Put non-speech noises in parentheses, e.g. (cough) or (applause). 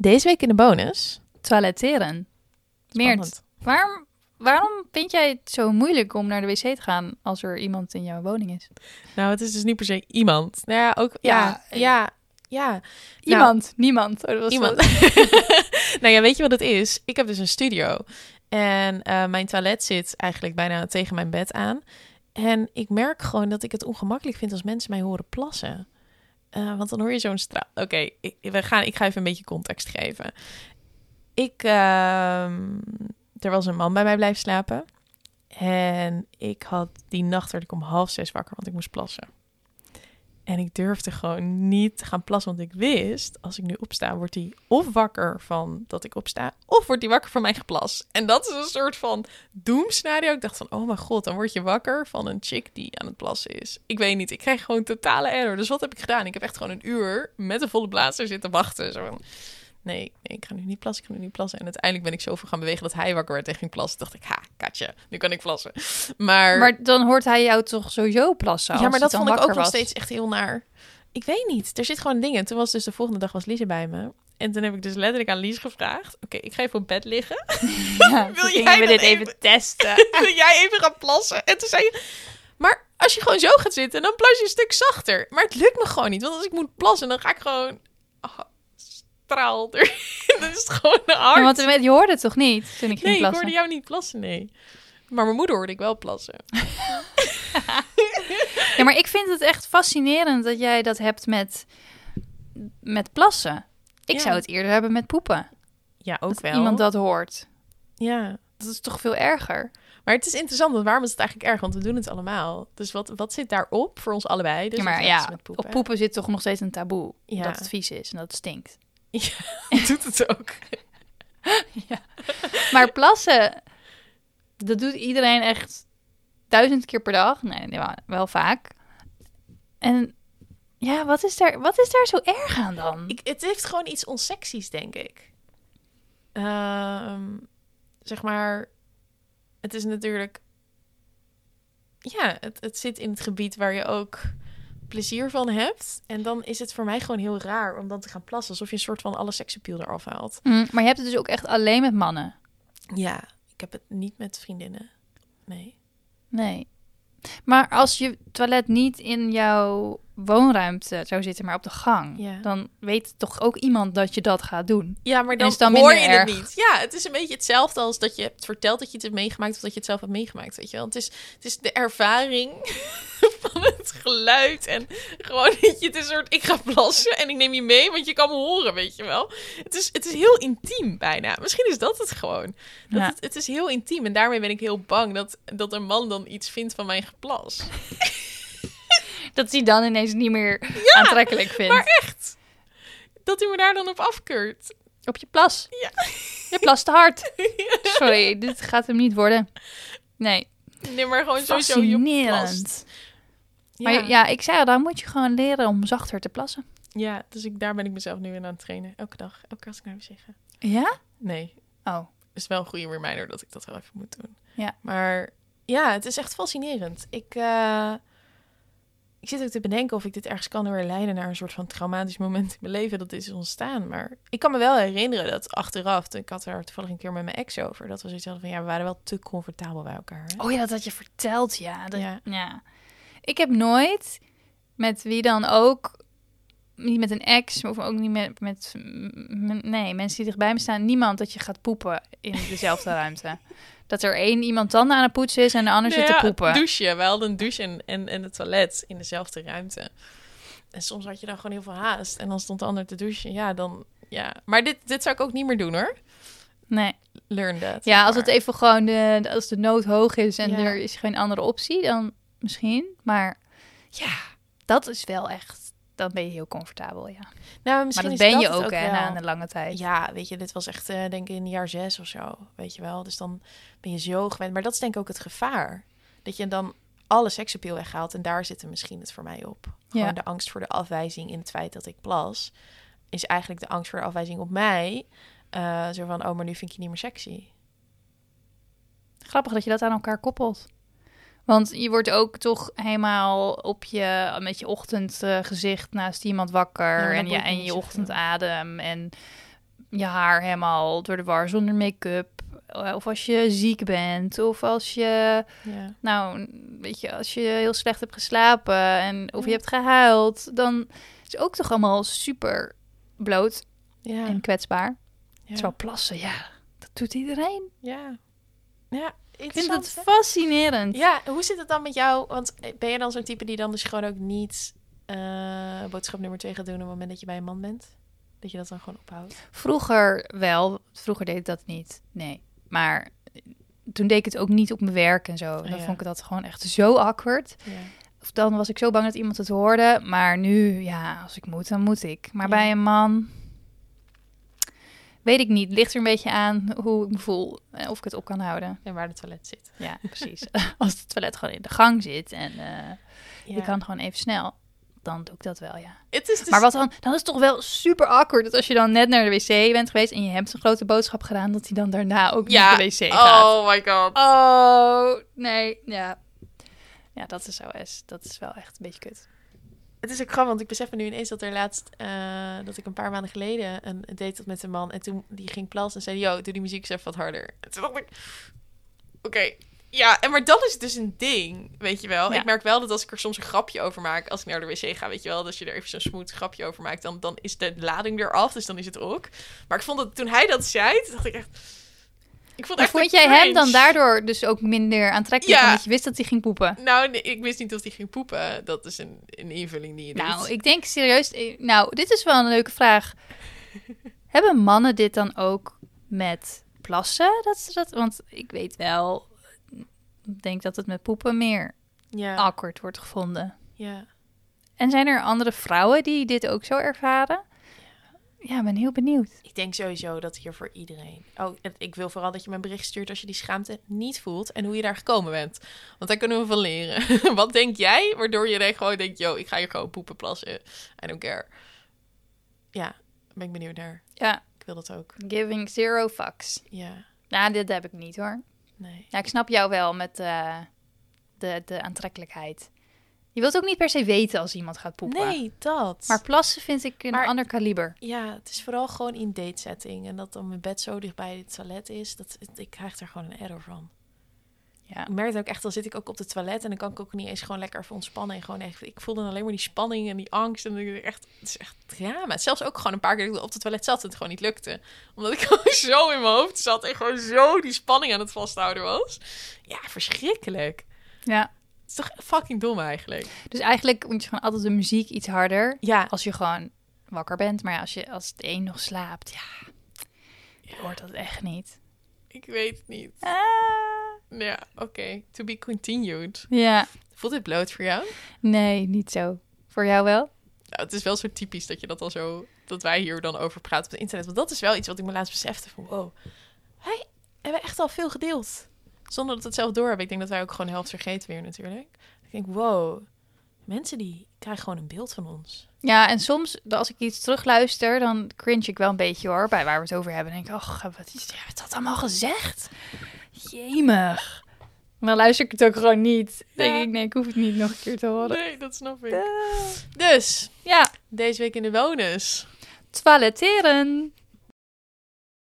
Deze week in de bonus. Toiletteren. Meert, waarom, waarom vind jij het zo moeilijk om naar de wc te gaan als er iemand in jouw woning is? Nou, het is dus niet per se iemand. Nou ja, ook... Ja, Ja, ja, ja. Iemand, niemand. Oh, dat was Iemand. (laughs) nou ja, weet je wat het is? Ik heb dus een studio. En eh, mijn toilet zit eigenlijk bijna tegen mijn bed aan. En ik merk gewoon dat ik het ongemakkelijk vind als mensen mij horen plassen. Eh, want dan hoor je zo'n straal. Oké, ik, we gaan, ik ga even een beetje context geven. Ik, ehm, er was een man bij mij blijven slapen. En ik had die nacht werd ik om half zes wakker, want ik moest plassen. En ik durfde gewoon niet te gaan plassen, want ik wist, als ik nu opsta, wordt hij of wakker van dat ik opsta, of wordt hij wakker van mijn geplas. En dat is een soort van doemscenario. Ik dacht van, oh mijn god, dan word je wakker van een chick die aan het plassen is. Ik weet niet, ik krijg gewoon totale error. Dus wat heb ik gedaan? Ik heb echt gewoon een uur met een volle blazer zitten wachten. Zo nee, nee, ik ga nu niet plassen, ik ga nu niet plassen. En uiteindelijk ben ik zoveel gaan bewegen dat hij wakker werd en ging plassen. Dacht ik, ha, katje, nu kan ik plassen. Maar, Maar dan hoort hij jou toch sowieso plassen? ja, maar dat vond ik ook wakker nog steeds echt heel naar. Ik weet niet, er zit gewoon dingen. Toen was dus de volgende dag was Lise bij me. En toen heb ik dus letterlijk aan Lies gevraagd: Oké, ik ga even op bed liggen. (laughs) Ja, Wil jij we dit even, even- testen? (laughs) Wil jij even gaan plassen? En toen zei je: Maar als je gewoon zo gaat zitten, dan plas je een stuk zachter. Maar het lukt me gewoon niet. Want als ik moet plassen, dan ga ik gewoon. Straal. (laughs) Dat is gewoon hard. Ja, want je hoorde het toch niet toen ik ging nee, ik plassen? hoorde jou niet plassen, nee. Maar mijn moeder hoorde ik wel plassen. (laughs) (laughs) Ja, maar ik vind het echt fascinerend dat jij dat hebt met, met plassen. Ik Ja. zou het eerder hebben met poepen. Ja, ook Dat wel. iemand dat hoort. Ja. Dat is toch veel erger? Maar het is interessant, want waarom is het eigenlijk erg? Want we doen het allemaal. Dus wat, wat zit daarop voor ons allebei? Dus ja, maar ja, poepen. op poepen zit toch nog steeds een taboe. Ja. Dat het vies is en dat het stinkt. (laughs) (laughs) doet het ook. (laughs) Maar plassen, dat doet iedereen echt duizend keer per dag. Nee, nee, wel- wel vaak. En ja, wat is daar, wat is daar zo erg aan dan? Ik, het heeft gewoon iets onsexies, denk ik. Ehm, zeg maar, het is natuurlijk... Ja, het, het zit in het gebied waar je ook plezier van hebt. En dan is het voor mij gewoon heel raar om dan te gaan plassen. Alsof je een soort van alle seksappeal eraf haalt. Mm, maar je hebt het dus ook echt alleen met mannen. Ja, ik heb het niet met vriendinnen. Nee. Nee. Maar als je toilet niet in jouw woonruimte zou zitten, maar op de gang, Ja. dan weet toch ook iemand dat je dat gaat doen. Ja, maar dan, dan hoor je het niet. Ja, het is een beetje hetzelfde als dat je hebt verteld dat je het hebt meegemaakt of dat je het zelf hebt meegemaakt, weet je wel. Het is, het is de ervaring (laughs) van het geluid en gewoon (laughs) dat je het is een soort ik ga plassen en ik neem je mee, want je kan me horen, weet je wel. Het is, het is heel intiem bijna. Misschien is dat het gewoon. Dat Ja. het, het is heel intiem en daarmee ben ik heel bang dat, dat een man dan iets vindt van mijn geplas. (laughs) Dat hij dan ineens niet meer aantrekkelijk vindt. Maar echt. Dat hij me daar dan op afkeurt. Op je plas. Ja. Je plast te hard. Sorry, dit gaat hem niet worden. Nee, Nee, maar gewoon sowieso je plast. Maar ja. ja, ik zei al, dan moet je gewoon leren om zachter te plassen. Ja, dus ik, daar ben ik mezelf nu in aan het trainen. Elke dag. Elke keer als ik naar ga. Ja? Nee, Oh. is wel een goede reminder dat ik dat wel even moet doen. Ja. Maar ja, het is echt fascinerend. Ik, eh, ik zit ook te bedenken of ik dit ergens kan herleiden naar een soort van traumatisch moment in mijn leven dat dit is ontstaan. Maar ik kan me wel herinneren dat achteraf, ik had er toevallig een keer met mijn ex over, dat zoiets hadden van ja, we waren wel te comfortabel bij elkaar. hè? Oh ja, dat had je verteld, ja. Dat, Ja. ja. Ik heb nooit met wie dan ook, niet met een ex, of ook niet met, met nee, mensen die dichtbij me staan, niemand dat je gaat poepen in dezelfde (laughs) ruimte. Dat er één iemand tanden aan het poetsen is en de ander zit Nou te ja, poepen. douchen. We hadden een douche en, en, en het toilet in dezelfde ruimte. En soms had je dan gewoon heel veel haast. En dan stond de ander te douchen. Ja, dan... Ja. Maar dit, dit zou ik ook niet meer doen, hoor. Nee. Learn that. Ja, als het even gewoon de, als de nood hoog is en Ja. er is geen andere optie, dan misschien. Maar ja, dat is wel echt, dan ben je heel comfortabel, ja. Nou, Maar misschien dat is ben je ook, hè, wel. na een lange tijd. Ja, weet je, dit was echt, eh, denk ik, in jaar zes of zo. Weet je wel. Dus dan ben je zo gewend. Maar dat is denk ik ook het gevaar. Dat je dan alle seksappeal weghaalt. En daar zit er misschien het voor mij op. Gewoon Ja. de angst voor de afwijzing in het feit dat ik plas. Is eigenlijk de angst voor de afwijzing op mij. Eh, zo van, oh, maar nu vind ik je niet meer sexy. Grappig dat je dat aan elkaar koppelt. Want je wordt ook toch helemaal op je, met je ochtendgezicht naast iemand wakker. Ja, en, je, en ochtendadem. En je haar helemaal door de war zonder make-up. eh, Of als je ziek bent. Of als je, Ja. nou, weet je, als je heel slecht hebt geslapen. En, of je hebt gehuild. Dan is het ook toch allemaal super bloot en kwetsbaar. ja. Terwijl plassen, ja, dat doet iedereen. Ja. Ja. Ik vind het hè? fascinerend. Ja, hoe zit het dan met jou? Want eh, ben je dan zo'n type die dan dus gewoon ook niet eh, boodschap nummer twee gaat doen op het moment dat je bij een man bent? Dat je dat dan gewoon ophoudt? Vroeger wel. Vroeger deed ik dat niet. Nee. Maar toen deed ik het ook niet op mijn werk en zo. Dan Oh, ja. vond ik dat gewoon echt zo awkward. Ja. Of dan was ik zo bang dat iemand het hoorde. Maar nu, ja, als ik moet, dan moet ik. Maar Ja. bij een man... Weet ik niet. Ligt er een beetje aan hoe ik me voel. en Of ik het op kan houden. En waar het toilet zit. Ja, (laughs) precies. (laughs) als het toilet gewoon in de gang zit en eh, Ja. je kan gewoon even snel. Dan doe ik dat wel, ja. Het is dus... Maar wat dan? Dan is het toch wel super awkward dat als je dan net naar de wc bent geweest en je hebt een grote boodschap gedaan, dat hij dan daarna ook Ja. naar de wc gaat. Oh my god. Oh, nee, ja. Ja, dat is OS. Dat is wel echt een beetje kut. Het is ook grappig, want ik besef me nu ineens dat er laatst... eh, dat ik een paar maanden geleden een, een date had met een man. En toen die ging plassen en zei... Yo, doe die muziek eens even wat harder. En toen dacht ik... Oké, ja, en maar dat is dus een ding, weet je wel. Ja. Ik merk wel dat als ik er soms een grapje over maak... als ik naar de wc ga, weet je wel... dat je er even zo'n smooth grapje over maakt... Dan, dan is de lading eraf, dus dan is het ook. Maar ik vond dat toen hij dat zei... dacht ik echt... Ik vond, Maar jij hem dan daardoor dus ook minder aantrekkelijk, Ja. omdat je wist dat hij ging poepen? Nou, nee, ik wist niet of hij ging poepen. Dat is een, een invulling die je doet. Nou, ik denk serieus. eh, Nou, dit is wel een leuke vraag. (laughs) Hebben mannen dit dan ook met plassen? Dat ze dat, want ik weet wel, ik denk dat het met poepen meer Ja, awkward wordt gevonden. ja. En zijn er andere vrouwen die dit ook zo ervaren? Ja, ik ben heel benieuwd. Ik denk sowieso dat hier voor iedereen. Oh, ik wil vooral dat je me een bericht stuurt als je die schaamte niet voelt en hoe je daar gekomen bent. Want daar kunnen we van leren. (laughs) Wat denk jij, waardoor je dan gewoon denkt: yo, ik ga hier gewoon poepen plassen. I don't care. Ja, ben ik benieuwd naar. Ja, Ik wil dat ook. giving zero fucks. Ja, Nou, dit heb ik niet hoor. nee. Ja, ik snap jou wel met eh, de, de aantrekkelijkheid. Je wilt ook niet per se weten als iemand gaat poepen. Nee, dat. Maar plassen vind ik een Maar- ander kaliber. ja, het is vooral gewoon in date setting. En dat dan mijn bed zo dichtbij het toilet is. Dat, ik krijg er gewoon een error van. Ja. Ik merk ook echt, dan zit ik ook op het toilet en dan kan ik ook niet eens gewoon lekker even ontspannen. En gewoon echt, ik voel dan alleen maar die spanning en die angst. En ik echt, het is echt drama. Zelfs ook gewoon een paar keer dat ik op het toilet zat en het gewoon niet lukte. Omdat ik (laughs) gewoon zo in mijn hoofd zat en gewoon zo die spanning aan het vasthouden was. Ja, verschrikkelijk. ja. Het is toch fucking dom eigenlijk. Dus eigenlijk moet je gewoon altijd de muziek iets harder. Ja, Als je gewoon wakker bent. Maar ja, als, je, als de een nog slaapt, ja, je hoort dat echt niet. ik weet het niet. Ah. Ja, oké. To be continued. Ja, Voelt dit bloot voor jou? nee, niet zo. Voor jou wel? Nou, het is wel zo typisch dat je dat al zo... dat wij hier dan over praten op het internet. Want dat is wel iets wat ik me laatst besefte. Van, wow, wij hebben echt al veel gedeeld. Zonder dat het zelf door hebben. Ik denk dat wij ook gewoon helft vergeten weer natuurlijk. Ik denk, wow, mensen die krijgen gewoon een beeld van ons. Ja, en soms als ik iets terugluister, dan cringe ik wel een beetje hoor. Bij waar we het over hebben. Dan denk ik, oh, wat is hebben dat allemaal gezegd? Jemig. Maar dan luister ik het ook gewoon niet. denk ik, nee, ik hoef het niet nog een keer te horen. Nee, dat snap ik. Dus, Ja, deze week in de bonus. toiletteren.